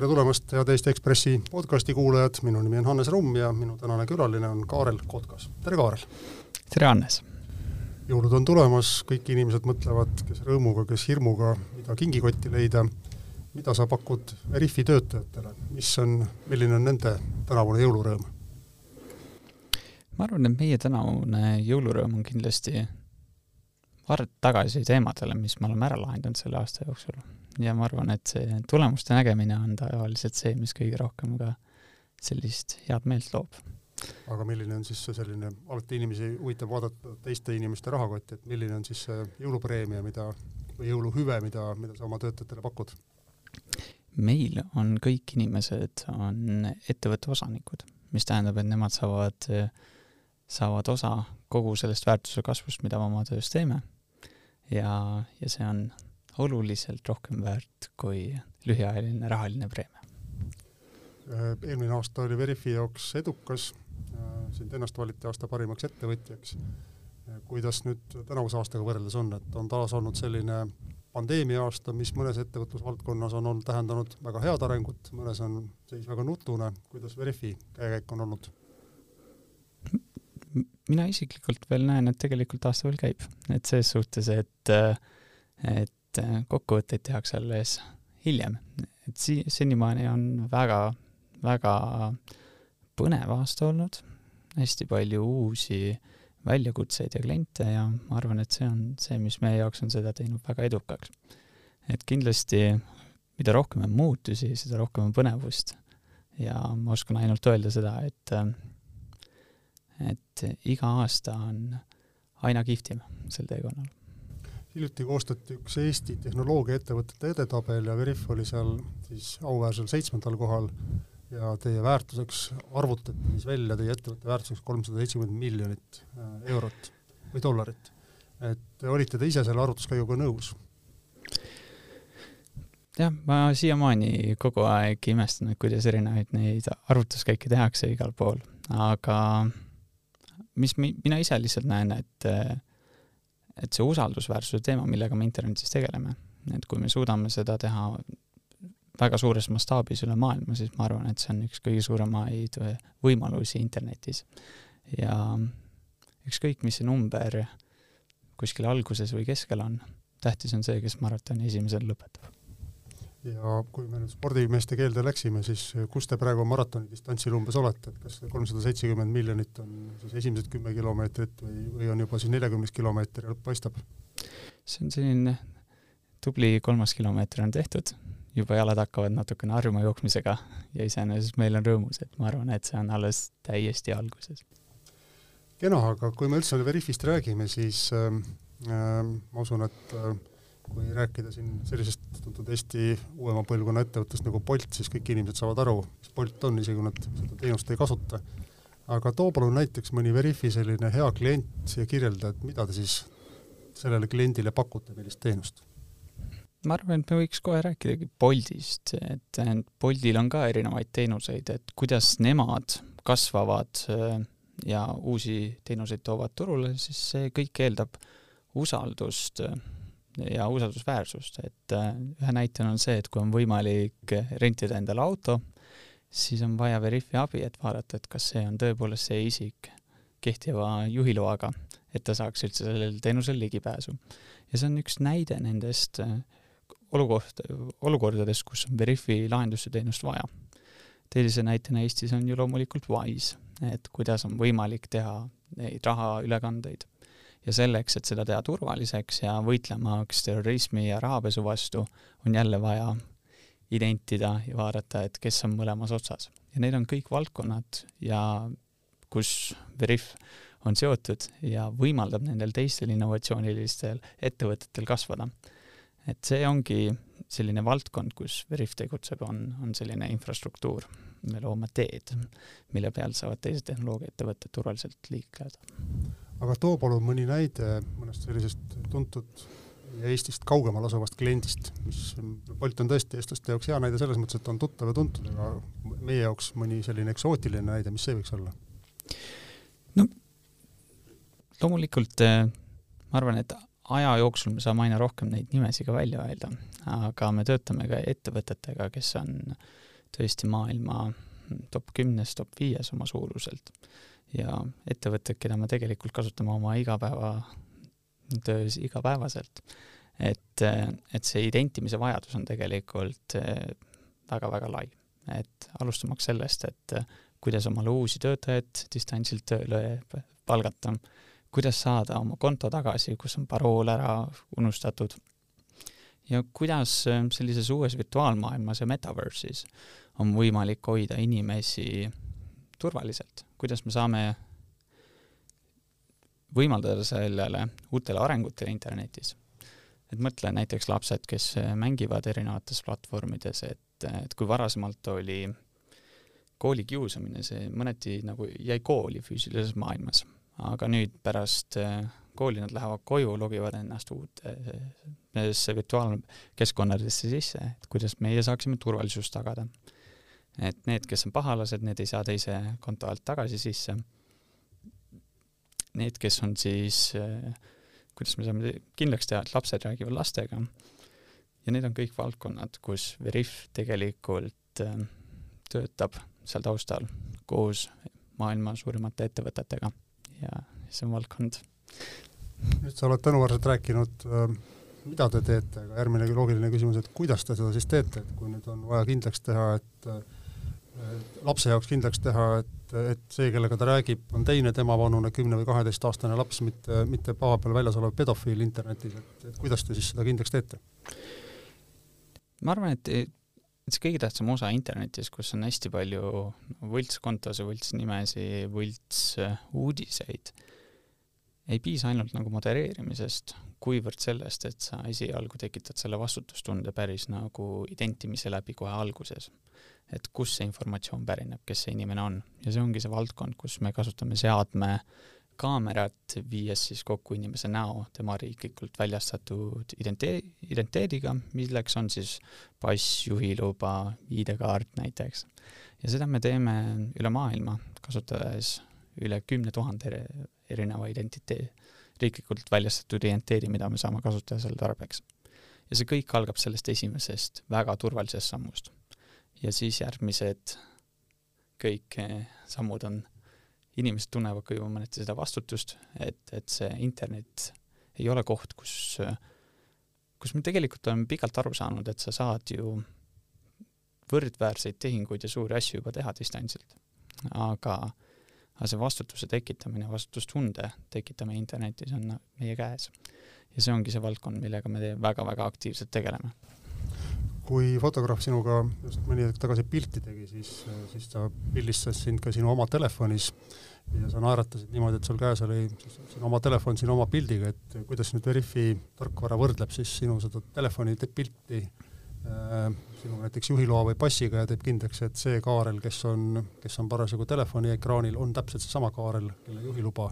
tere tulemast, head Eesti Ekspressi podcasti kuulajad, minu nimi on Hannes Rumm ja minu tänane külaline on Kaarel Kotkas. tere, Kaarel! tere, Hannes! jõulud on tulemas, kõik inimesed mõtlevad, kes rõõmuga, kes hirmuga, mida kingikotti leida. mida sa pakud Veriffi töötajatele, mis on, milline on nende tänavune jõulurõõm? ma arvan, et meie tänavune jõulurõõm on kindlasti vaadata tagasi teemadele, mis me oleme ära lahendanud selle aasta jooksul ja ma arvan, et see tulemuste nägemine on tavaliselt see, mis kõige rohkem ka sellist head meelt loob. aga milline on siis selline, alati inimesi huvitab vaadata teiste inimeste rahakotti, et milline on siis see jõulupreemia, mida, või jõuluhüve, mida, mida sa oma töötajatele pakud? meil on kõik inimesed, on ettevõtte osanikud, mis tähendab, et nemad saavad, saavad osa kogu sellest väärtuse kasvust, mida me oma töös teeme. ja, ja see on oluliselt rohkem väärt kui lühiajaline rahaline preemia. Äh, eelmine aasta oli Verifi jaoks edukas, äh, sind ennast valiti aasta parimaks ettevõtjaks. Äh, kuidas nüüd tänavuse aastaga võrreldes on, et on taas olnud selline pandeemia aasta, mis mõnes ettevõtlusvaldkonnas on olnud, tähendanud väga head arengut, mõnes on seis väga nutune, kuidas Verifi käekäik on olnud? mina isiklikult veel näen, et tegelikult aasta veel käib, et selles suhtes, et, et et äh, kokkuvõtteid tehakse alles hiljem. et si-, senimaani on väga, väga põnev aasta olnud, hästi palju uusi väljakutseid ja kliente ja ma arvan, et see on see, mis meie jaoks on seda teinud väga edukaks. et kindlasti mida rohkem on muutusi, seda rohkem on põnevust. ja ma oskan ainult öelda seda, et et iga aasta on aina kihvtim sel teekonnal hiljuti koostati üks Eesti tehnoloogiaettevõtete edetabel ja Veriff oli seal siis auväärsel seitsmendal kohal ja teie väärtuseks arvutati siis välja, teie ettevõtte väärtuseks kolmsada seitsekümmend miljonit äh, eurot või dollarit. et olite te ise selle arvutuskäiguga nõus? jah, ma siiamaani kogu aeg imestan, et kuidas erinevaid neid arvutuskäike tehakse igal pool, aga mis mi-, mina ise lihtsalt näen, et et see usaldusväärsuse teema, millega me internetis tegeleme, et kui me suudame seda teha väga suures mastaabis üle maailma, siis ma arvan, et see on üks kõige suuremaid võimalusi internetis. ja ükskõik, mis see number kuskil alguses või keskel on, tähtis on see, kes maratoni esimesel lõpetab ja kui me nüüd spordimeeste keelde läksime, siis kus te praegu maratoni distantsil umbes olete, et kas kolmsada seitsekümmend miljonit on siis esimesed kümme kilomeetrit või, või on juba siin neljakümnes kilomeeter ja lõpp paistab? see on selline tubli kolmas kilomeeter on tehtud, juba jalad hakkavad natukene harjuma jooksmisega ja iseenesest meil on rõõmus, et ma arvan, et see on alles täiesti alguses. kena, aga kui me üldse Veriffist räägime, siis äh, ma usun, et äh, kui rääkida siin sellisest tuntud Eesti uuema põlvkonna ettevõttest nagu Bolt, siis kõik inimesed saavad aru, mis Bolt on, isegi kui nad seda teenust ei kasuta. aga too palun näiteks mõni Veriffi selline hea klient ja kirjelda, et mida te siis sellele kliendile pakute, millist teenust? ma arvan, et me võiks kohe rääkidagi Boltist, et Boltil on ka erinevaid teenuseid, et kuidas nemad kasvavad äh, ja uusi teenuseid toovad turule, siis see kõik eeldab usaldust ja usaldusväärsust, et äh, ühe näitena on see, et kui on võimalik rentida endale auto, siis on vaja Veriffi abi, et vaadata, et kas see on tõepoolest see isik kehtiva juhiloaga, et ta saaks üldse sellele teenusele ligipääsu. ja see on üks näide nendest äh, olukoht, olukordadest, kus on Veriffi lahendust ja teenust vaja. teise näitena Eestis on ju loomulikult Wise, et kuidas on võimalik teha neid rahaülekandeid ja selleks, et seda teha turvaliseks ja võitlemaks terrorismi ja rahapesu vastu, on jälle vaja identida ja vaadata, et kes on mõlemas otsas. ja need on kõik valdkonnad ja kus Veriff on seotud ja võimaldab nendel teistel innovatsioonilistel ettevõtetel kasvada. et see ongi selline valdkond, kus Veriff tegutseb, on, on selline infrastruktuur. me loome teed, mille peal saavad teised tehnoloogiaettevõtted turvaliselt liikleda aga too palun mõni näide mõnest sellisest tuntud Eestist kaugemal asuvast kliendist, mis Bolt on tõesti eestlaste jaoks hea näide selles mõttes, et on tuttav ja tuntud, aga meie jaoks mõni selline eksootiline näide, mis see võiks olla? no loomulikult eh, ma arvan, et aja jooksul me saame aina rohkem neid nimesid ka välja öelda, aga me töötame ka ettevõtetega, kes on tõesti maailma top kümnes, top viies oma suuruselt. Ja ettevõtted, keda me tegelikult kasutame oma igapäevatöös igapäevaselt, et, et see identimise vajadus on tegelikult väga-väga lai. et alustamaks sellest, et kuidas omale uusi töötajaid distantsilt tööle palgata, kuidas saada oma konto tagasi, kus on parool ära unustatud ja kuidas sellises uues virtuaalmaailmas ja metaverse'is on võimalik hoida inimesi turvaliselt, kuidas me saame võimaldada sellele uutele arengutele internetis. et mõtle näiteks lapsed, kes mängivad erinevates platvormides, et, et kui varasemalt oli koolikiusamine, see mõneti nagu jäi kooli füüsilises maailmas, aga nüüd pärast kooli nad lähevad koju, logivad ennast uutesse virtuaalkeskkonnadesse sisse, et kuidas meie saaksime turvalisust tagada et need, kes on pahalased, need ei saa teise konto alt tagasi sisse. Need, kes on siis, äh, kuidas me saame kindlaks teha, et lapsed räägivad lastega ja need on kõik valdkonnad, kus Veriff tegelikult äh, töötab seal taustal koos maailma suurimate ettevõtetega ja see on valdkond. nüüd sa oled tänuväärselt rääkinud äh, mida te teete, aga järgmine loogiline küsimus, et kuidas te seda siis teete, et kui nüüd on vaja kindlaks teha, et lapse jaoks kindlaks teha, et, et see, kellega ta räägib, on teine temavanune kümne või kaheteistaastane laps, mitte, mitte pava peal väljas olev pedofiil internetis, et, et kuidas te siis seda kindlaks teete? ma arvan, et, et see kõige tähtsam osa internetis, kus on hästi palju võltskontosid, võltsnimesi, võltsuudiseid, ei piisa ainult nagu modereerimisest, kuivõrd sellest, et sa esialgu tekitad selle vastutustunde päris nagu identimise läbi kohe alguses et kust see informatsioon pärineb, kes see inimene on. ja see ongi see valdkond, kus me kasutame seadme kaamerat, viies siis kokku inimese näo tema riiklikult väljastatud identee-, identiteediga, milleks on siis pass, juhiluba, ID-kaart näiteks. ja seda me teeme üle maailma, kasutades üle kümne tuhande erineva identitee-, riiklikult väljastatud identiteedi, mida me saame kasutada selle tarbeks. ja see kõik algab sellest esimesest väga turvalisest sammust ja siis järgmised kõik eh, sammud on, inimesed tunnevad ka juba mõneti seda vastutust, et, et see internet ei ole koht, kus, kus me tegelikult oleme pikalt aru saanud, et sa saad ju võrdväärseid tehinguid ja suuri asju juba teha distantsilt. aga, aga see vastutuse tekitamine, vastutustunde tekitamine internetis on meie käes. ja see ongi see valdkond, millega me väga-väga aktiivselt tegeleme kui fotograaf sinuga just mõni hetk tagasi pilti tegi, siis, siis ta pildistas sind ka sinu oma telefonis ja sa naeratasid niimoodi, et sul käes oli sinu oma telefon sinu oma pildiga, et kuidas nüüd Veriffi tarkvara võrdleb siis sinu seda telefoni pilti äh, sinu näiteks juhiloa või passiga ja teeb kindlaks, et see Kaarel, kes on, kes on parasjagu telefoni ekraanil, on täpselt seesama Kaarel, kelle juhiluba,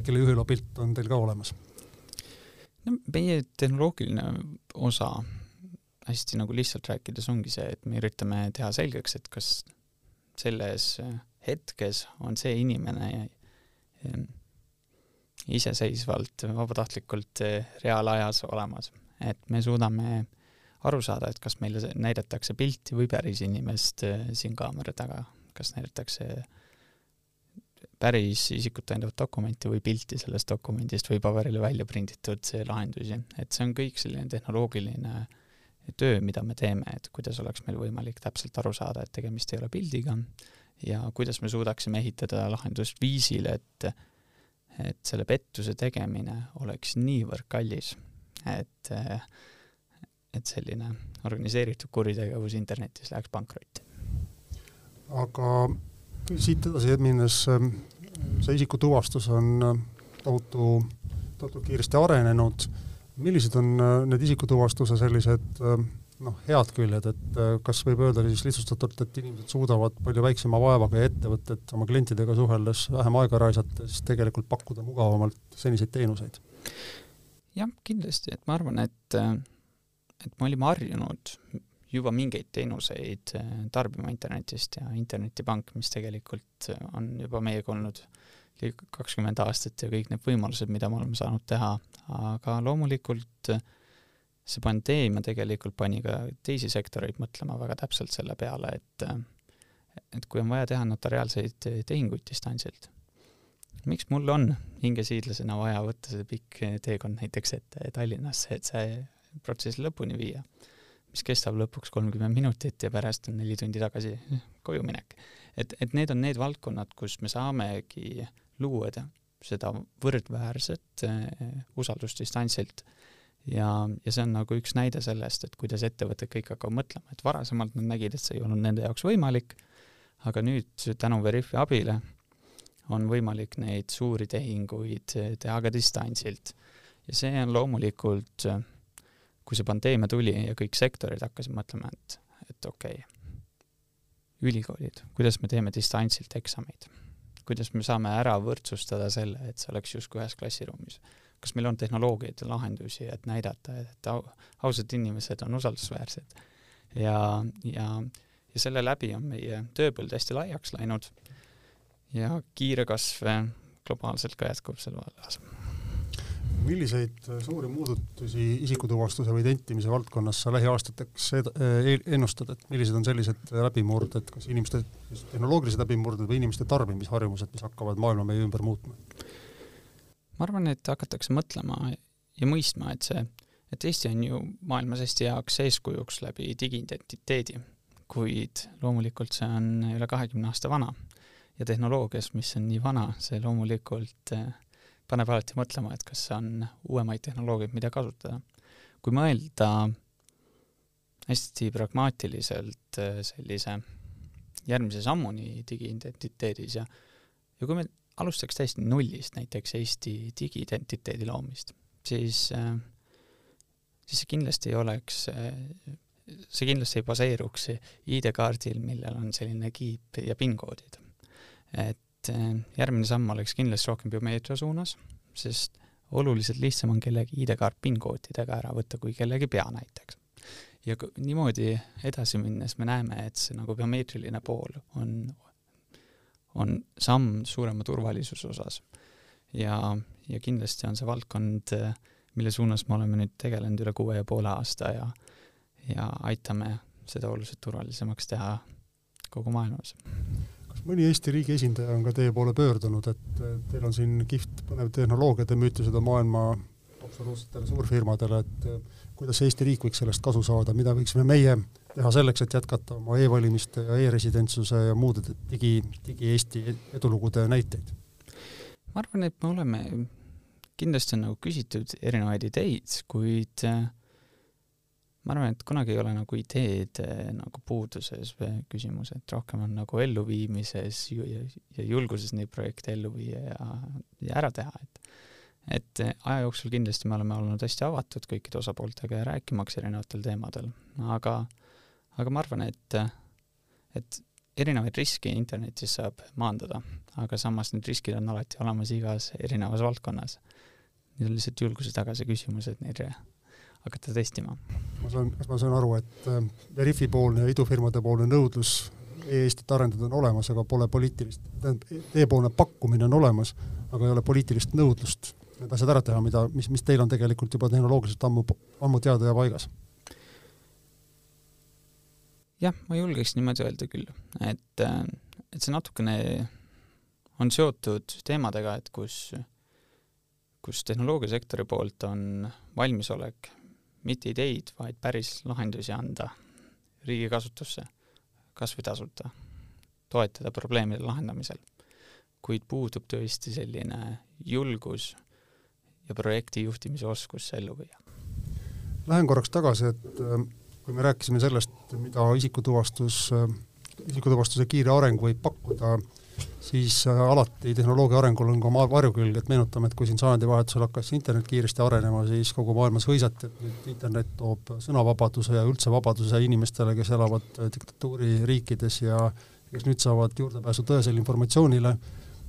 kelle juhiloa pilt on teil ka olemas? no meie tehnoloogiline osa hästi nagu lihtsalt rääkides ongi see, et me üritame teha selgeks, et kas selles hetkes on see inimene ehm, iseseisvalt, vabatahtlikult eh, reaalajas olemas. et me suudame aru saada, et kas meile näidatakse pilti või päris inimest eh, siin kaamera taga, kas näidatakse päris isikut tõendavat dokumenti või pilti sellest dokumendist või paberile välja prinditud lahendusi, et see on kõik selline tehnoloogiline äh, töö, mida me teeme, et kuidas oleks meil võimalik täpselt aru saada, et tegemist ei ole pildiga ja kuidas me suudaksime ehitada lahendust viisil, et et selle pettuse tegemine oleks niivõrd kallis, et et selline organiseeritud kuritegevus internetis läheks pankrotti. aga siit edasi minnes, see isikutuvastus on tohutu, tohutult kiiresti arenenud millised on äh, need isikutuvastuse sellised äh, noh, head küljed, et äh, kas võib öelda siis lihtsustatult, et inimesed suudavad palju väiksema vaevaga ja ettevõtted oma klientidega suheldes vähem aega raisates tegelikult pakkuda mugavamalt seniseid teenuseid? jah, kindlasti, et ma arvan, et, et me olime harjunud juba mingeid teenuseid tarbima internetist ja internetipank, mis tegelikult on juba meiega olnud kakskümmend aastat ja kõik need võimalused, mida me oleme saanud teha, aga loomulikult see pandeemia tegelikult pani ka teisi sektoreid mõtlema väga täpselt selle peale, et et kui on vaja teha notariaalseid tehinguid distantsilt, miks mul on hingesiidlasena vaja võtta see pikk teekond näiteks ette Tallinnasse, et see protsess lõpuni viia, mis kestab lõpuks kolmkümmend minutit ja pärast on neli tundi tagasi koju minek. et, et need on need valdkonnad, kus me saamegi luua seda võrdväärset eh, usaldust distantsilt. Ja, ja see on nagu üks näide sellest, et kuidas ettevõtted kõik hakkavad mõtlema, et varasemalt nad nägid, et see ei olnud nende jaoks võimalik, aga nüüd tänu Veriffi abile on võimalik neid suuri tehinguid teha ka distantsilt. ja see on loomulikult, kui see pandeemia tuli ja kõik sektorid hakkasid mõtlema, et, et okei okay,, ülikoolid, kuidas me teeme distantsilt eksameid, kuidas me saame ära võrdsustada selle, et see oleks justkui ühes klassiruumis kas meil on tehnoloogiaid ja lahendusi, et näidata, et au, ausad inimesed on usaldusväärsed. ja, ja, ja selle läbi on meie tööpõld hästi laiaks läinud ja kiire kasv globaalselt ka jätkub selle vallas. Milliseid suuri muudatusi isikutuvastuse või identimise valdkonnas sa lähiaastateks ennustad, et millised on sellised läbimurded, kas inimeste tehnoloogilised läbimurded või inimeste tarbimisharjumused, mis hakkavad maailma meie ümber muutma? ma arvan, et hakatakse mõtlema ja mõistma, et see, et Eesti on ju maailmas hästi heaks eeskujuks läbi digiidentiteedi, kuid loomulikult see on üle kahekümne aasta vana ja tehnoloogias, mis on nii vana, see loomulikult eh, paneb alati mõtlema, et kas on uuemaid tehnoloogiaid, mida kasutada. kui mõelda hästi pragmaatiliselt eh, sellise järgmise sammuni digiidentiteedis ja ja kui me alustaks täiesti nullist näiteks Eesti digiidentiteedi loomist, siis, äh, siis see kindlasti ei oleks, äh, see kindlasti ei baseeruks ID-kaardil, millel on selline kiip ja PIN-koodid. et äh, järgmine samm oleks kindlasti rohkem biomeetria suunas, sest oluliselt lihtsam on kellegi ID-kaart PIN-koodidega ära võtta kui kellegi pea näiteks. ja niimoodi edasi minnes me näeme, et see nagu biomeetriline pool on on samm suurema turvalisuse osas. ja, ja kindlasti on see valdkond, mille suunas me oleme nüüd tegelenud üle kuue ja poole aasta ja, ja aitame seda oluliselt turvalisemaks teha kogu maailmas. Mõni Eesti riigi esindaja on ka teie poole pöördunud, et teil on siin kihvt põnev tehnoloogia, te müüte seda maailma absoluutsetele suurfirmadele, et kuidas Eesti riik võiks sellest kasu saada, mida võiksime meie teha selleks, et jätkata oma e-valimiste ja e-residentsuse ja muude digi, digi-Eesti edulugude näiteid? ma arvan, et me oleme, kindlasti on nagu küsitud erinevaid ideid, kuid äh, ma arvan, et kunagi ei ole nagu ideed äh, nagu puuduses küsimus, et rohkem on nagu elluviimises ja, ja julguses neid projekte ellu viia ja, ja ära teha, et et äh, aja jooksul kindlasti me oleme olnud hästi avatud kõikide osapooltega ja rääkimaks erinevatel teemadel, aga aga ma arvan, et, et erinevaid riske internetis saab maandada, aga samas need riskid on alati olemas igas erinevas valdkonnas. Need on lihtsalt julguse tagasi küsimus, et neid hakata testima. ma saan, kas ma saan aru, et äh, Veriffi poolne ja idufirmade poolne nõudlus e-Eestit arendada on olemas, aga pole poliitilist, tähendab, teiepoolne pakkumine on olemas, aga ei ole poliitilist nõudlust need asjad ära teha, mida, mis, mis teil on tegelikult juba tehnoloogiliselt ammu, ammu teada ja paigas jah, ma julgeks niimoodi öelda küll, et, et see natukene on seotud teemadega, et kus, kus tehnoloogiasektori poolt on valmisolek mitte ideid, vaid päris lahendusi anda riigi kasutusse, kas või tasuta, toetada probleemide lahendamisel. kuid puudub tõesti selline julgus ja projekti juhtimise oskus ellu viia. Lähen korraks tagasi, et kui me rääkisime sellest, mida isikutuvastus, isikutuvastuse kiire areng võib pakkuda, siis äh, alati tehnoloogia arengul on ka oma varjukülg, et meenutame, et kui siin sajandivahetusel hakkas internet kiiresti arenema, siis kogu maailmas hõisati, et nüüd internet toob sõnavabaduse ja üldse vabaduse inimestele, kes elavad äh, diktatuuririikides ja kes nüüd saavad juurdepääsu tõesele informatsioonile.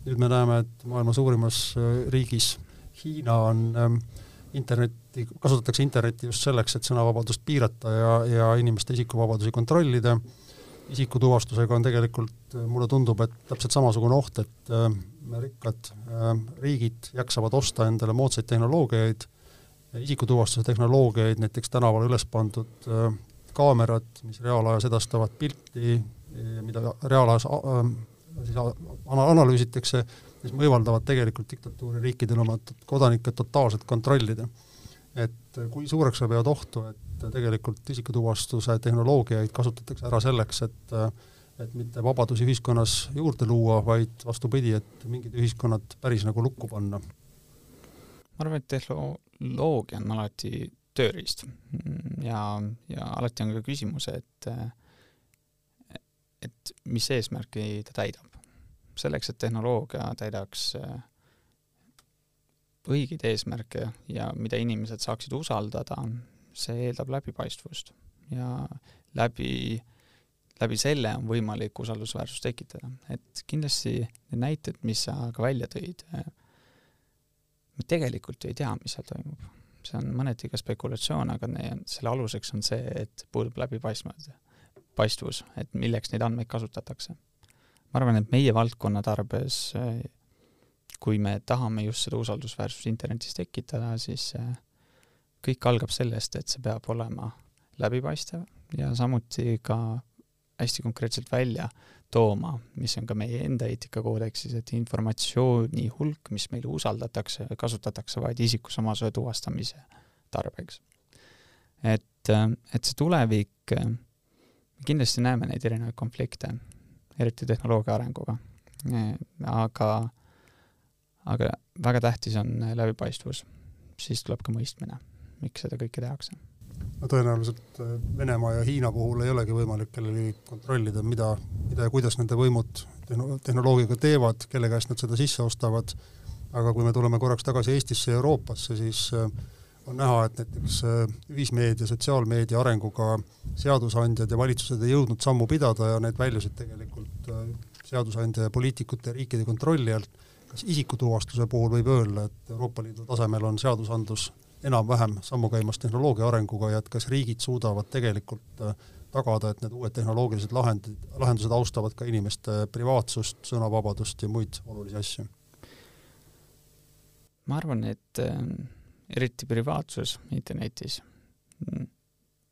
nüüd me näeme, et maailma suurimas äh, riigis Hiina on ähm, internetti, kasutatakse internetti just selleks, et sõnavabadust piirata ja, ja inimeste isikuvabadusi kontrollida. Isikutuvastusega on tegelikult, mulle tundub, et täpselt samasugune oht, et äh, rikkad äh, riigid jaksavad osta endale moodsaid tehnoloogiaid isikutuvastuse tehnoloogiaid, näiteks tänaval üles pandud äh, kaamerad, mis reaalajas edastavad pilti, mida reaalajas äh, siis analüüsitakse, mis võimaldavad tegelikult diktatuuririikidel oma kodanikke totaalselt kontrollida. et kui suureks sa pead ohtu, et tegelikult isikutuvastuse tehnoloogiaid kasutatakse ära selleks, et et mitte vabadusi ühiskonnas juurde luua, vaid vastupidi, et mingid ühiskonnad päris nagu lukku panna? ma arvan, et tehnoloogia on alati tööriist ja, ja alati on ka küsimus, et et mis eesmärki ta täidab. selleks, et tehnoloogia täidaks õigeid eesmärke ja mida inimesed saaksid usaldada, see eeldab läbipaistvust ja läbi, läbi selle on võimalik usaldusväärsust tekitada. et kindlasti need näited, mis sa ka välja tõid, me tegelikult ju ei tea, mis seal toimub. see on mõneti ka spekulatsioon, aga ne, selle aluseks on see, et puudub läbipaistmine, paistvus, et milleks neid andmeid kasutatakse. ma arvan, et meie valdkonna tarbes, kui me tahame just seda usaldusväärsust internetis tekitada, siis kõik algab sellest, et see peab olema läbipaistev ja samuti ka hästi konkreetselt välja tooma, mis on ka meie enda eetikakoodeksis, et informatsiooni hulk, mis meile usaldatakse, kasutatakse vaid isikusamasuse tuvastamise tarbeks. et, et see tulevik, kindlasti näeme neid erinevaid konflikte, eriti tehnoloogia arenguga, aga, aga väga tähtis on läbipaistvus, siis tuleb ka mõistmine, miks seda kõike tehakse no tõenäoliselt äh, Venemaa ja Hiina puhul ei olegi võimalik kellelgi kontrollida, mida, mida ja kuidas nende võimud tehnoloogiaga teevad, kelle käest nad seda sisse ostavad, aga kui me tuleme korraks tagasi Eestisse ja Euroopasse, siis äh, on näha, et näiteks äh, ühismeedia, sotsiaalmeedia arenguga seadusandjad ja valitsused ei jõudnud sammu pidada ja need väljusid tegelikult seadusandja ja poliitikute ja riikide kontrolli alt. kas isikutuvastuse puhul võib öelda, et Euroopa Liidu tasemel on seadusandlus enam-vähem sammu käimas tehnoloogia arenguga ja et kas riigid suudavad tegelikult äh, tagada, et need uued tehnoloogilised lahendid, lahendused austavad ka inimeste privaatsust, sõnavabadust ja muid olulisi asju? ma arvan, et äh, eriti privaatsus internetis, mm,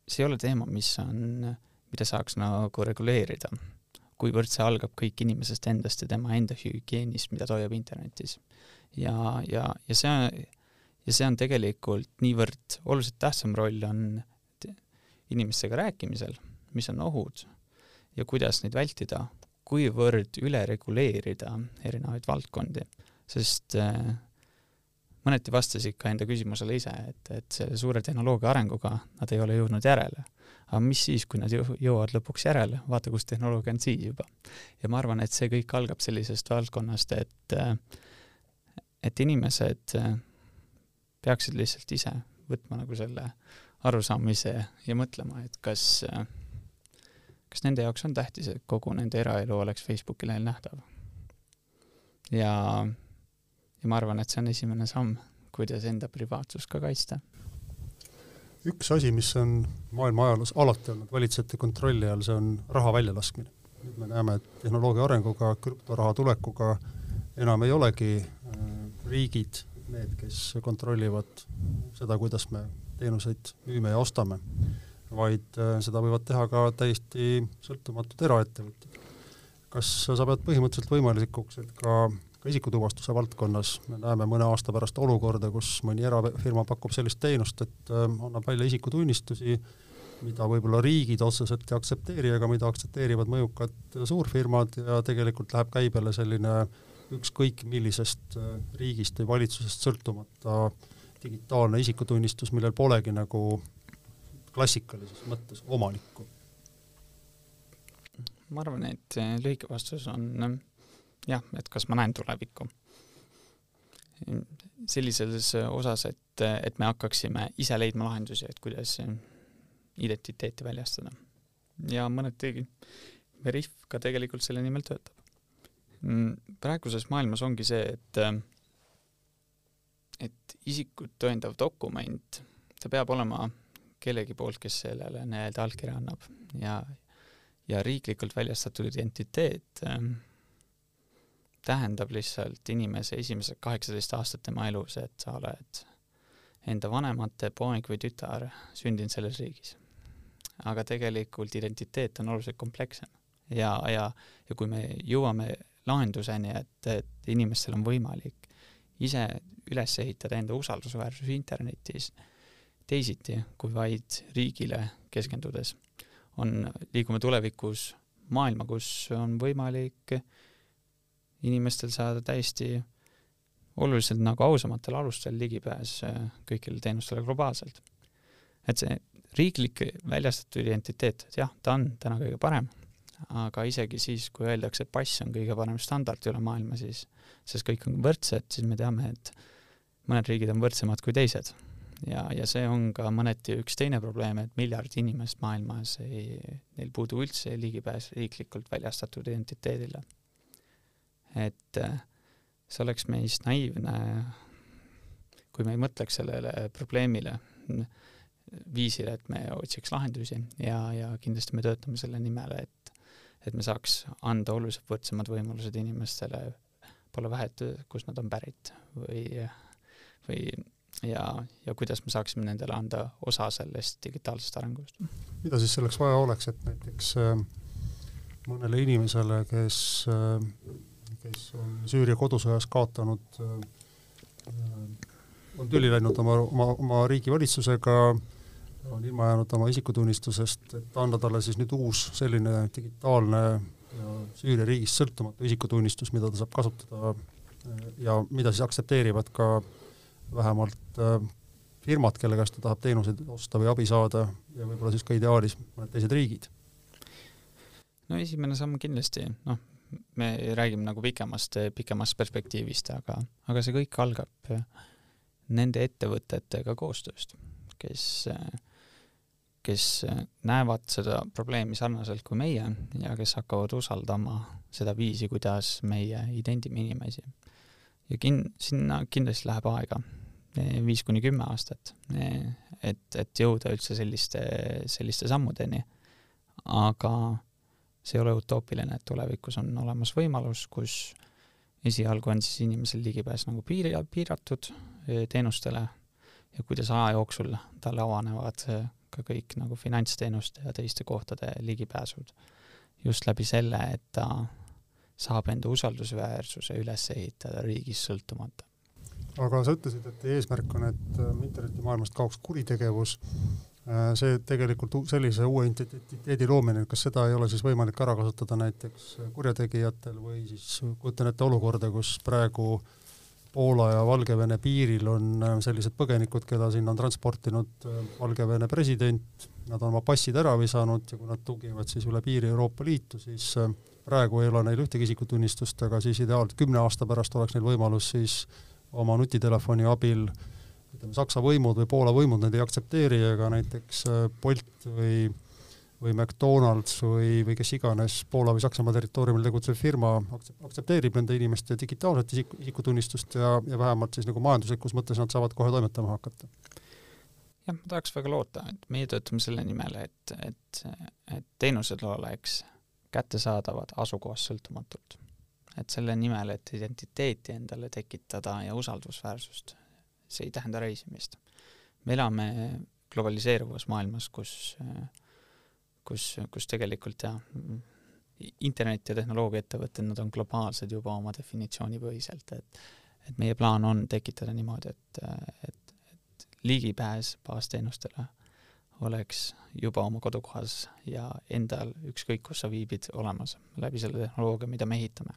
see ei ole teema, mis on, mida saaks nagu reguleerida, kuivõrd see algab kõik inimesest endast ja tema enda hügieenist, mida toimub internetis. ja, ja, ja see ja see on tegelikult niivõrd oluliselt tähtsam roll on inimestega rääkimisel, mis on ohud ja kuidas neid vältida, kuivõrd üle reguleerida erinevaid valdkondi, sest äh, mõneti vastasid ka enda küsimusele ise, et, et selle suure tehnoloogia arenguga nad ei ole jõudnud järele. aga mis siis, kui nad jõuavad lõpuks järele, vaata, kus tehnoloogia on siis juba. ja ma arvan, et see kõik algab sellisest valdkonnast, et äh, et inimesed äh, peaksid lihtsalt ise võtma nagu selle arusaamise ja mõtlema, et kas, kas nende jaoks on tähtis, et kogu nende eraelu oleks Facebooki lehel nähtav. ja, ja ma arvan, et see on esimene samm, kuidas enda privaatsust ka kaitsta. üks asi, mis on maailma ajaloos alati olnud valitsejate kontrolli all, see on raha väljalaskmine. nüüd me näeme, et tehnoloogia arenguga, krüptoraha tulekuga enam ei olegi äh, riigid need, kes kontrollivad seda, kuidas me teenuseid müüme ja ostame, vaid äh, seda võivad teha ka täiesti sõltumatud eraettevõtjad. kas sa pead põhimõtteliselt võimalikuks, et ka, ka isikutuvastuse valdkonnas me näeme mõne aasta pärast olukorda, kus mõni erafirma pakub sellist teenust, et äh, annab välja isikutunnistusi, mida võib-olla riigid otseselt ei aktsepteeri, aga mida aktsepteerivad mõjukad suurfirmad ja tegelikult läheb käibele selline äh, ükskõik millisest äh, riigist või valitsusest sõltumata digitaalne isikutunnistus, millel polegi nagu klassikalises mõttes omanikku? ma arvan, et lühike vastus on jah, et kas ma näen tulevikku. sellises osas, et, et me hakkaksime ise leidma lahendusi, et kuidas identiteeti väljastada. ja mõneti Veriff ka tegelikult selle nimel töötab. Mm, praeguses maailmas ongi see, et äh, et isikut tõendav dokument, ta peab olema kellegi poolt, kes sellele nii-öelda allkirja annab ja ja riiklikult väljastatud identiteet äh, tähendab lihtsalt inimese esimesed kaheksateist aastat tema elus, et sa oled, enda vanemate poeg või tütar sündinud selles riigis. aga tegelikult identiteet on oluliselt komplekssem ja, ja, ja kui me jõuame lahenduseni, et, et inimestel on võimalik ise üles ehitada enda usaldusväärsus internetis teisiti kui vaid riigile keskendudes, on, liigume tulevikus maailma, kus on võimalik inimestel saada täiesti oluliselt nagu ausamatel alustel ligipääs kõigile teenustele globaalselt. et see riiklik väljastatud identiteet, et jah, ta on täna kõige parem, aga isegi siis, kui öeldakse, et pass on kõige parem standard üle maailma, siis, sest kõik on võrdsed, siis me teame, et mõned riigid on võrdsemad kui teised. ja, ja see on ka mõneti üks teine probleem, et miljard inimest maailmas ei, neil puudub üldse ligipääs riiklikult väljastatud identiteedile. et äh, see oleks meist naiivne, kui me ei mõtleks sellele probleemile viisil, et me otsiks lahendusi ja, ja kindlasti me töötame selle nimel, et et me saaks anda oluliselt võrdsemad võimalused inimestele, pole vahet, kust nad on pärit või, või ja, ja kuidas me saaksime nendele anda osa sellest digitaalsest arengust. mida siis selleks vaja oleks, et näiteks äh, mõnele inimesele, kes äh,, kes on Süüria kodusõjas kaotanud äh,, on tüli läinud oma, oma, oma riigi valitsusega on ilma jäänud oma isikutunnistusest, et anda talle siis nüüd uus selline digitaalne Süüria riigist sõltumatu isikutunnistus, mida ta saab kasutada ja mida siis aktsepteerivad ka vähemalt äh, firmad, kelle käest ta tahab teenuseid osta või abi saada ja võib-olla siis ka ideaalis mõned teised riigid. no esimene samm kindlasti, noh, me räägime nagu pikemast, pikemast perspektiivist, aga, aga see kõik algab nende ettevõtetega koostööst, kes äh, kes näevad seda probleemi sarnaselt kui meie ja kes hakkavad usaldama seda viisi, kuidas meie identime inimesi. ja kin-, sinna kindlasti läheb aega, viis kuni kümme aastat, et, et jõuda üldse selliste, selliste sammudeni. aga see ei ole utoopiline, et tulevikus on olemas võimalus, kus esialgu on siis inimesel ligipääs nagu piiri, piiratud teenustele ja kuidas aja jooksul talle avanevad ka kõik nagu finantsteenuste ja teiste kohtade ligipääsud. just läbi selle, et ta saab enda usaldusväärsuse üles ehitada riigist sõltumata. aga sa ütlesid, et eesmärk on, et äh, internetimaailmast kaoks kuritegevus, äh, see tegelikult sellise uue identiteedi loomine, kas seda ei ole siis võimalik ära kasutada näiteks kurjategijatel või siis kujutan ette olukorda, kus praegu äh, Poola ja Valgevene piiril on äh, sellised põgenikud, keda sinna on transportinud äh, Valgevene president, nad on oma passid ära visanud ja kui nad tugivad siis üle piiri Euroopa Liitu, siis äh, praegu ei ole neil ühtegi isikutunnistust, aga siis ideaalselt kümne aasta pärast oleks neil võimalus siis oma nutitelefoni abil ütleme, Saksa võimud või Poola võimud neid ei aktsepteeri, ega näiteks Bolt või või McDonalds või, või kes iganes Poola või Saksamaa territooriumil tegutsev firma aktsepteerib nende inimeste digitaalset isik, isikutunnistust ja, ja vähemalt siis nagu majanduslikus mõttes nad saavad kohe toimetama hakata. jah, ma tahaks väga loota, et meie töötame selle nimel, et, et, et teenused oleks kättesaadavad asukohast sõltumatult. et selle nimel, et identiteeti endale tekitada ja usaldusväärsust, see ei tähenda reisimist. me elame globaliseeruvas maailmas, kus äh, kus, kus tegelikult jah, internet ja tehnoloogiaettevõtted, nad on globaalsed juba oma definitsioonipõhiselt, et et meie plaan on tekitada niimoodi, et, et, et ligipääs baasteenustele oleks juba oma kodukohas ja endal, ükskõik kus sa viibid, olemas läbi selle tehnoloogia, mida me ehitame.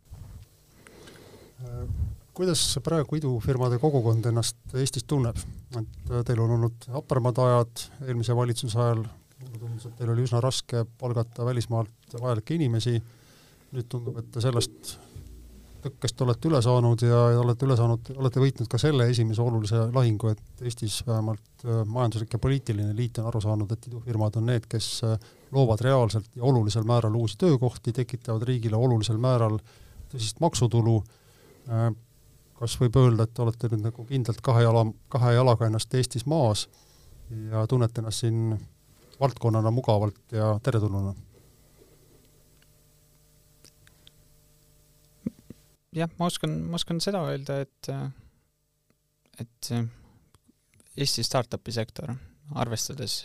kuidas praegu idufirmade kogukond ennast Eestis tunneb? et teil on olnud hapremad ajad eelmise valitsuse ajal, mulle tundus, et teil oli üsna raske palgata välismaalt vajalikke inimesi, nüüd tundub, et te sellest tõkkest olete üle saanud ja, ja olete üle saanud, olete võitnud ka selle esimese olulise lahingu, et Eestis vähemalt äh, majanduslik ja poliitiline liit on aru saanud, et idufirmad on need, kes äh, loovad reaalselt ja olulisel määral uusi töökohti, tekitavad riigile olulisel määral tõsist maksutulu, äh, kas võib öelda, et olete nüüd nagu kindlalt kahe jala, kahe jalaga ennast Eestis maas ja tunnete ennast siin valdkonnana mugavalt ja teretulnuna? jah, ma oskan, ma oskan seda öelda, et, et Eesti startup'i sektor, arvestades,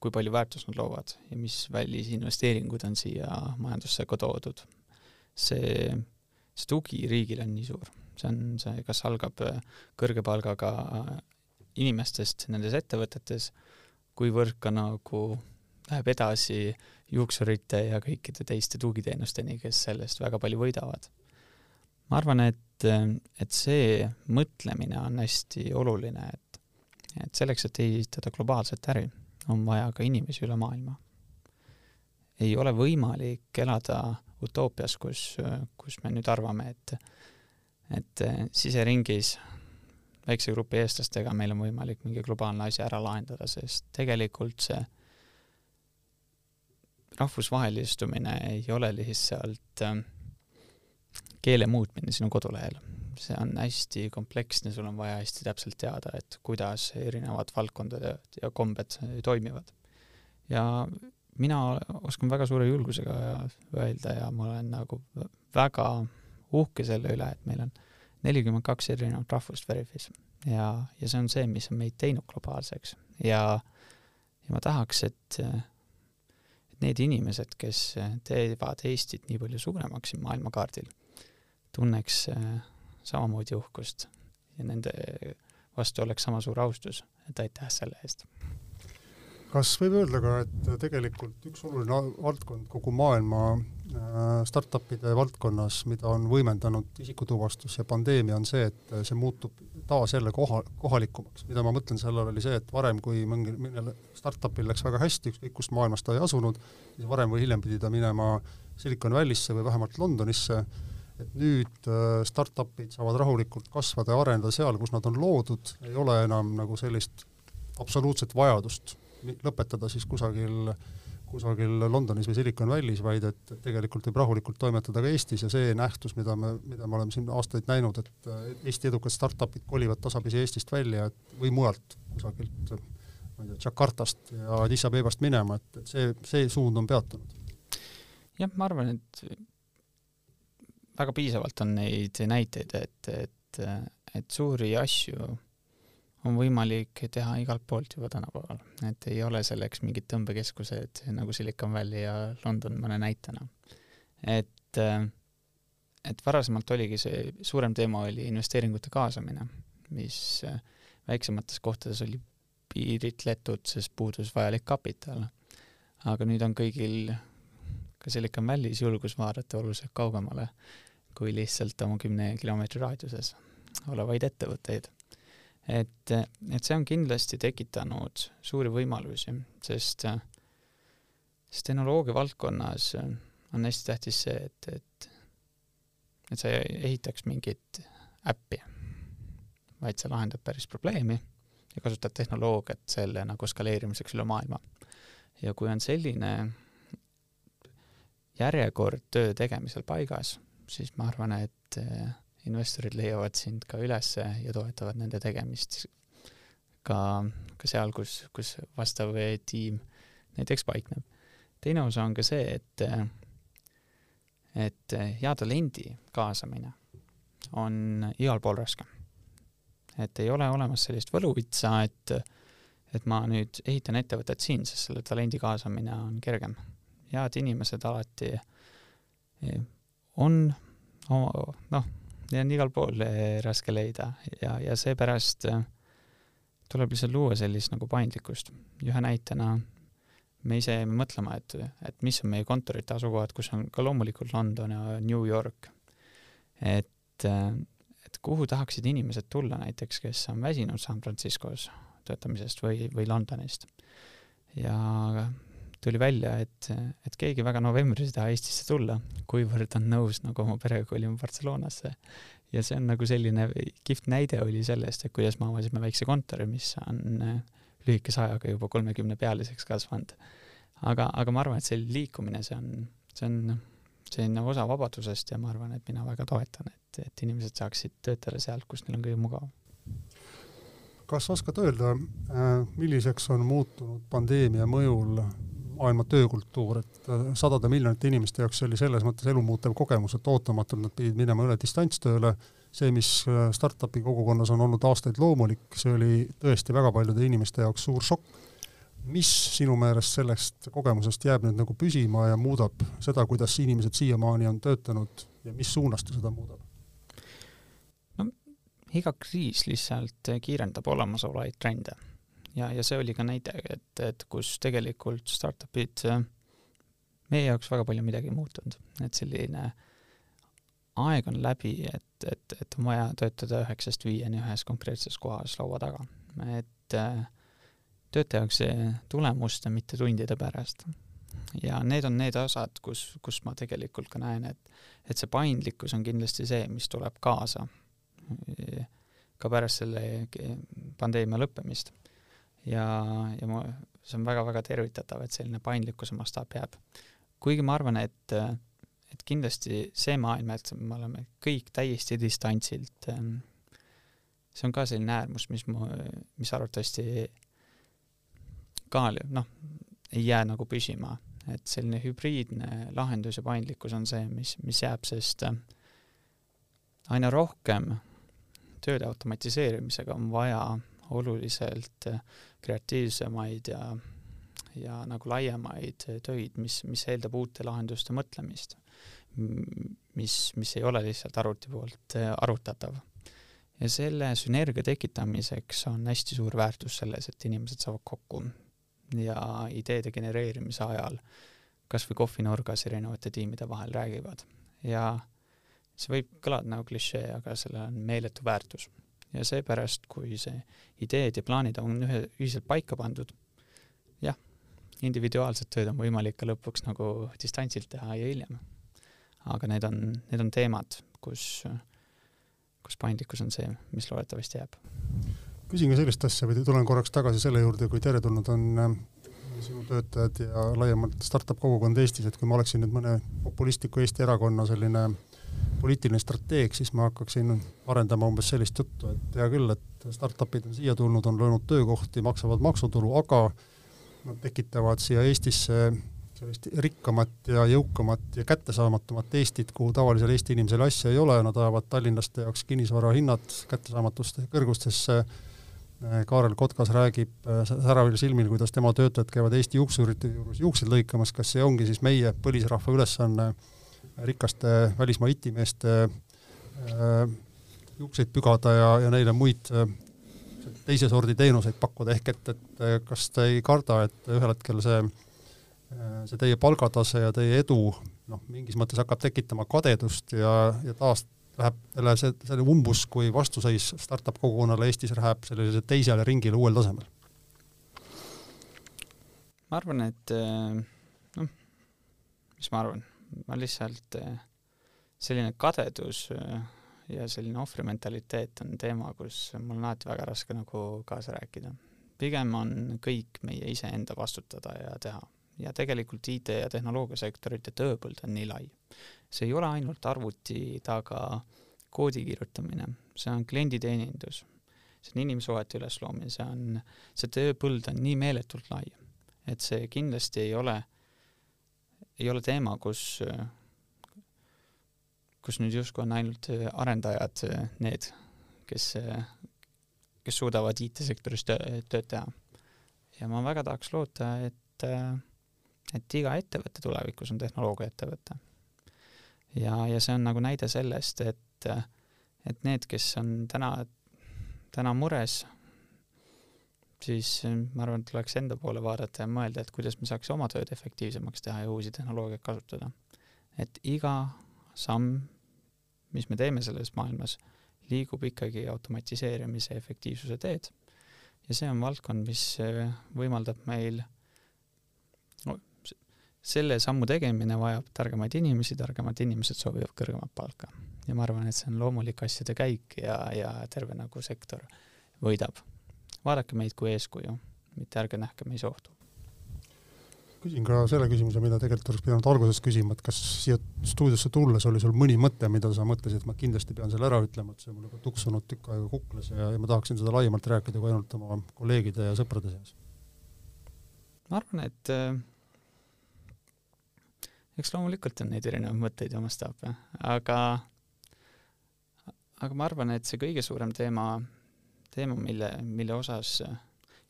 kui palju väärtust nad loovad ja mis välisinvesteeringud on siia majandusse ka toodud, see, see tugi riigile on nii suur. see on see, kas algab kõrge palgaga inimestest nendes ettevõtetes, kuivõrd ka nagu läheb edasi juuksurite ja kõikide teiste tugiteenusteni, kes sellest väga palju võidavad. ma arvan, et, et see mõtlemine on hästi oluline, et, et selleks, et ehitada globaalset äri, on vaja ka inimesi üle maailma. ei ole võimalik elada utoopias, kus, kus me nüüd arvame, et et siseringis väikse grupi eestlastega meil on võimalik mingi globaalne asi ära lahendada, sest tegelikult see rahvusvahelistumine ei ole lihtsalt äh, keele muutmine sinu kodulehel. see on hästi kompleksne, sul on vaja hästi täpselt teada, et kuidas erinevad valdkondad ja kombed toimivad. ja mina oskan väga suure julgusega öelda ja ma olen nagu väga uhke selle üle, et meil on nelikümmend kaks erinevat rahvust Veriffis ja, ja see on see, mis on meid teinud globaalseks. Ja, ja ma tahaks, et need inimesed, kes teevad Eestit nii palju suuremaks siin maailmakaardil, tunneks samamoodi uhkust ja nende vastu oleks sama suur austus, et aitäh selle eest. Kas võib öelda ka, et tegelikult üks oluline valdkond kogu maailma äh, startupide valdkonnas, mida on võimendanud isikutuvastus ja pandeemia, on see, et see muutub taas jälle koha, kohalikumaks. mida ma mõtlen selle all, oli see, et varem, kui mingil, mõnel startupil läks väga hästi, ükskõik kust maailmast ta ei asunud, siis varem või hiljem pidi ta minema Silicon Valley'sse või vähemalt Londonisse, et nüüd äh, startup'id saavad rahulikult kasvada ja areneda seal, kus nad on loodud, ei ole enam nagu sellist absoluutset vajadust lõpetada siis kusagil kusagil Londonis või Silicon Valley's, vaid et tegelikult võib rahulikult toimetada ka Eestis ja see nähtus, mida me, mida me oleme siin aastaid näinud, et Eesti edukad startup'id kolivad tasapisi Eestist välja, et või mujalt kusagilt, ma ei tea, Jakartast ja Addis Abebast minema, et, et see, see suund on peatunud. jah, ma arvan, et väga piisavalt on neid näiteid, et, et, et suuri asju on võimalik teha igalt poolt juba tänapäeval, et ei ole selleks mingid tõmbekeskused nagu Silicon Valley ja London mõne näitena. et, et varasemalt oligi see suurem teema oli investeeringute kaasamine, mis väiksemates kohtades oli piiritletud, sest puudus vajalik kapital. aga nüüd on kõigil ka Silicon Valley's julgus vaadata oluliselt kaugemale kui lihtsalt oma kümne kilomeetri raadiuses olevaid ettevõtteid et, et see on kindlasti tekitanud suuri võimalusi, sest, sest tehnoloogia valdkonnas on hästi tähtis see, et, et, et sa ei ehitaks mingit äppi, vaid sa lahendad päris probleemi ja kasutad tehnoloogiat selle nagu skaleerimiseks üle maailma. ja kui on selline järjekord töö tegemisel paigas, siis ma arvan, et investorid leiavad sind ka ülesse ja toetavad nende tegemist ka, ka seal, kus, kus vastav tiim näiteks paikneb. teine osa on ka see, et, et hea talendi kaasamine on igal pool raske. et ei ole olemas sellist võluvitsa, et, et ma nüüd ehitan ettevõtet siin, sest selle talendi kaasamine on kergem. head inimesed alati on noh, Neid on igal pool eh, raske leida ja, ja seepärast eh, tuleb lihtsalt luua sellist nagu paindlikkust. ühe näitena me ise jäime mõtlema, et, et mis on meie kontorite asukohad, kus on ka loomulikult London ja New York. et, eh, et kuhu tahaksid inimesed tulla näiteks, kes on väsinud San Franciscos töötamisest või, või Londonist. ja tuli välja, et, et keegi väga novembris ei taha Eestisse tulla, kuivõrd on nõus nagu oma perega kolima Barcelonasse. ja see on nagu selline kihvt näide oli sellest, et kuidas me avasime väikse kontori, mis on äh, lühikese ajaga juba kolmekümne pealiseks kasvanud. aga, aga ma arvan, et see liikumine, see on, see on selline osa vabadusest ja ma arvan, et mina väga toetan, et, et inimesed saaksid töötada sealt, kus neil on kõige mugavam kas oskad öelda, äh, milliseks on muutunud pandeemia mõjul maailma töökultuur, et äh, sadade miljonite inimeste jaoks oli selles mõttes elumuutev kogemus, et ootamatult nad pidid minema üle distantstööle, see, mis äh, startup'i kogukonnas on olnud aastaid loomulik, see oli tõesti väga paljude inimeste jaoks suur šokk. mis sinu meelest sellest kogemusest jääb nüüd nagu püsima ja muudab seda, kuidas inimesed siiamaani on töötanud ja mis suunas ta seda muudab? no iga kriis lihtsalt kiirendab olemasolevaid trende ja, ja see oli ka näide, et, et kus tegelikult startup'id meie jaoks väga palju midagi muutunud, et selline äh, aeg on läbi, et, et, et on vaja töötada üheksast viieni ühes konkreetses kohas laua taga. et äh, see tulemuste, mitte tundide pärast. ja need on need osad, kus, kus ma tegelikult ka näen, et, et see paindlikkus on kindlasti see, mis tuleb kaasa ka pärast selle pandeemia lõppemist. Ja, ja ma, see on väga-väga tervitatav, et selline paindlikkuse mastaap jääb. kuigi ma arvan, et et kindlasti see maailm, et me oleme kõik täiesti distantsilt, ähm, see on ka selline äärmus, mis mu, mis arvatavasti ka noh, ei jää nagu püsima, et selline hübriidne lahendus ja paindlikkus on see, mis, mis jääb, sest äh, aina rohkem tööde automatiseerimisega on vaja oluliselt äh, kreatiivsemaid ja ja nagu laiemaid töid, mis, mis eeldab uute lahenduste mõtlemist mis, mis ei ole lihtsalt arvuti poolt äh, arvutatav. ja selle sünergia tekitamiseks on hästi suur väärtus selles, et inimesed saavad kokku ja ideede genereerimise ajal kas või kohvinurgas erinevate tiimide vahel räägivad ja see võib kõlada nagu klišee, aga sellel on meeletu väärtus. Ja seepärast, kui see ideed ja plaanid on ühe, ühiselt paika pandud, jah, individuaalset tööd on võimalik ka lõpuks nagu distantsilt teha ja hiljem aga need on, need on teemad, kus, kus paindlikkus on see, mis loodetavasti jääb. küsin ka sellist asja või tulen korraks tagasi selle juurde, kui teretulnud on äh, sinu töötajad ja laiemalt startup kogukond Eestis, et kui ma oleksin nüüd mõne populistliku Eesti erakonna selline poliitiline strateeg, siis ma hakkaksin arendama umbes sellist juttu, et hea küll, et startup'id on siia tulnud, on loonud töökohti, maksavad maksutulu, aga nad tekitavad siia Eestisse sellist rikkamat ja jõukamat ja kättesaamatumat Eestit, kuhu tavalisel Eesti inimesel asja ei ole, nad ajavad tallinlaste jaoks kinnisvara hinnad kättesaamatust kõrgustesse, Kaarel Kotkas räägib säravil silmil, kuidas tema töötajad käivad Eesti juuksurite juures juukseid lõikamas, kas see ongi siis meie põlisrahva ülesanne rikaste välismaa itimeeste äh, juukseid pügada ja, ja neile muid äh, teise sordi teenuseid pakkuda, ehk et, et kas te ei karda, et ühel hetkel see äh, Äh, see teie palgatase ja teie edu noh, mingis mõttes hakkab tekitama kadedust ja, ja taas läheb see, selle umbusk või vastuseis startup kogukonnale Eestis läheb sellisele teisele ringile uuel tasemel? ma arvan, et äh, noh, mis ma arvan, ma lihtsalt äh, selline kadedus ja selline ohvrimentaliteet on teema, kus mul on alati väga raske nagu kaasa rääkida. pigem on kõik meie iseenda vastutada ja teha ja tegelikult IT- ja tehnoloogiasektorite tööpõld on nii lai. see ei ole ainult arvuti taga koodi kirjutamine, see on klienditeenindus, see on inimsuhete ülesloomine, see on, see tööpõld on nii meeletult lai, et see kindlasti ei ole, ei ole teema, kus, kus nüüd justkui on ainult arendajad need, kes, kes suudavad IT-sektoris töö, tööd teha. ja ma väga tahaks loota, et äh, et iga ettevõte tulevikus on tehnoloogiaettevõte. ja, ja see on nagu näide sellest, et, et need, kes on täna, täna mures, siis ma arvan, et tuleks enda poole vaadata ja mõelda, et kuidas me saaks oma tööd efektiivsemaks teha ja uusi tehnoloogiaid kasutada. et iga samm, mis me teeme selles maailmas, liigub ikkagi automatiseerimise efektiivsuse teed. ja see on valdkond, mis võimaldab meil selle sammu tegemine vajab targemaid inimesi, targemad inimesed soovivad kõrgemat palka. ja ma arvan, et see on loomulik asjade käik ja, ja terve nagu sektor võidab. Vaadake meid kui eeskuju, mitte ärge nähke meis ohtu. küsin ka selle küsimuse, mida tegelikult oleks pidanud alguses küsima, et kas siia stuudiosse tulles oli sul mõni mõte, mida sa mõtlesid, et ma kindlasti pean selle ära ütlema, et see on mul juba tuksunud tükk aega kuklas ja, ja ma tahaksin seda laiemalt rääkida kui ainult oma kolleegide ja sõprade seas? ma arvan, et äh, eks loomulikult on neid erinevaid mõtteid ja mastaape, aga aga ma arvan, et see kõige suurem teema, teema, mille, mille osas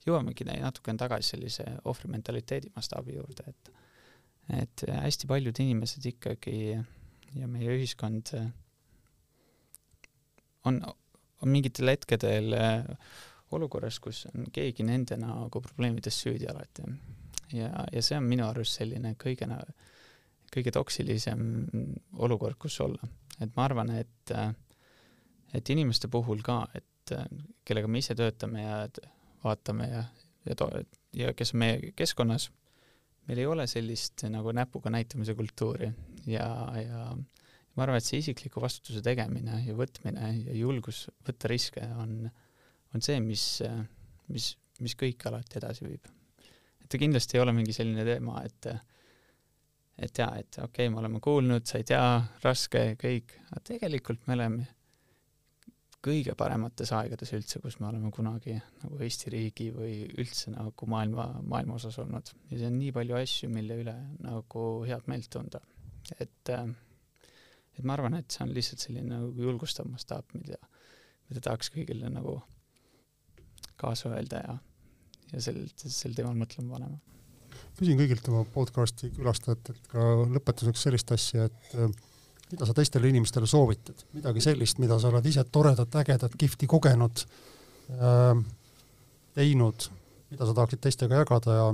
jõuamegi natukene tagasi sellise ohvrimentaliteedi mastaabi juurde, et et hästi paljud inimesed ikkagi ja meie ühiskond on, on mingitel hetkedel olukorras, kus on keegi nende nagu probleemides süüdi alati. ja, ja see on minu arust selline kõige, kõige toksilisem olukord, kus olla. et ma arvan, et, et inimeste puhul ka, et kellega me ise töötame ja vaatame ja, ja to-, ja kes on meie keskkonnas, meil ei ole sellist nagu näpuga näitamise kultuuri ja, ja ma arvan, et see isikliku vastutuse tegemine ja võtmine ja julgus võtta riske on, on see, mis, mis, mis kõike alati edasi viib. et ta kindlasti ei ole mingi selline teema, et et jaa, et okei okay,, me oleme kuulnud, sa ei tea, raske, kõik, aga tegelikult me oleme kõige paremates aegades üldse, kus me oleme kunagi nagu Eesti riigi või üldse nagu maailma, maailma osas olnud. ja see on nii palju asju, mille üle nagu head meelt tunda. et, et ma arvan, et see on lihtsalt selline nagu julgustav mastaap, mida, mida tahaks kõigile nagu kaasa öelda ja, ja sel, sel teemal mõtlema panema. küsin kõigilt oma podcasti külastajatelt ka lõpetuseks sellist asja, et mida sa teistele inimestele soovitad, midagi sellist, mida sa oled ise toredat, ägedat, kihvti kogenud äh,, teinud, mida sa tahaksid teistega jagada ja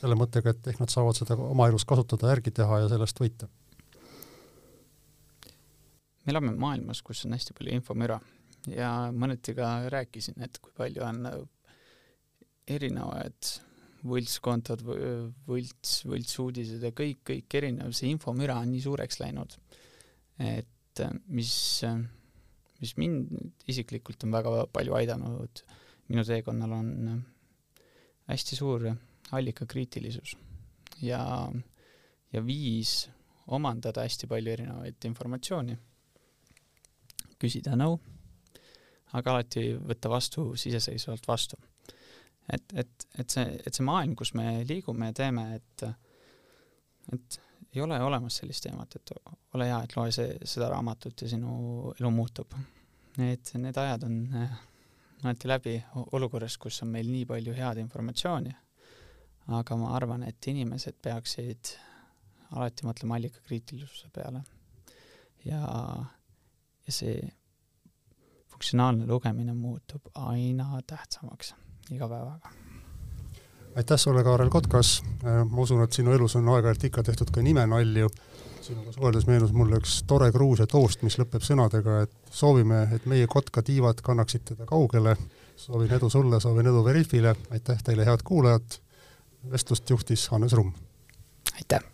selle mõttega, et ehk nad saavad seda oma elus kasutada, järgi teha ja sellest võita? me elame maailmas, kus on hästi palju infomüra. Ja mõneti ka rääkisin, et kui palju on erinevaid võltskontod, võlts, võltsuudised ja kõik, kõik erinev, see infomüra on nii suureks läinud et äh, mis, äh, mis mind isiklikult on väga palju aidanud minu teekonnal, on äh, hästi suur allikakriitilisus ja, ja viis omandada hästi palju erinevaid informatsiooni, küsida nõu, aga alati võtta vastu iseseisvalt vastu. et, et, et see, et see maailm, kus me liigume ja teeme, et et ei ole olemas sellist teemat, et ole hea, et loe see, seda raamatut ja sinu elu muutub. Need, need ajad on alati läbi olukorras, kus on meil nii palju head informatsiooni, aga ma arvan, et inimesed peaksid alati mõtlema allikakriitilisuse peale. ja, ja see funktsionaalne lugemine muutub aina tähtsamaks iga päevaga aitäh sulle, Kaarel Kotkas, äh, ma usun, et sinu elus on aeg-ajalt ikka tehtud ka nimenalju, sinuga suheldes meenus mulle üks tore Gruusia toost, mis lõpeb sõnadega, et soovime, et meie kotkatiivad kannaksid teda kaugele, soovin edu sulle, soovin edu Veriffile, aitäh teile, head kuulajad, vestlust juhtis Hannes Rumm. aitäh!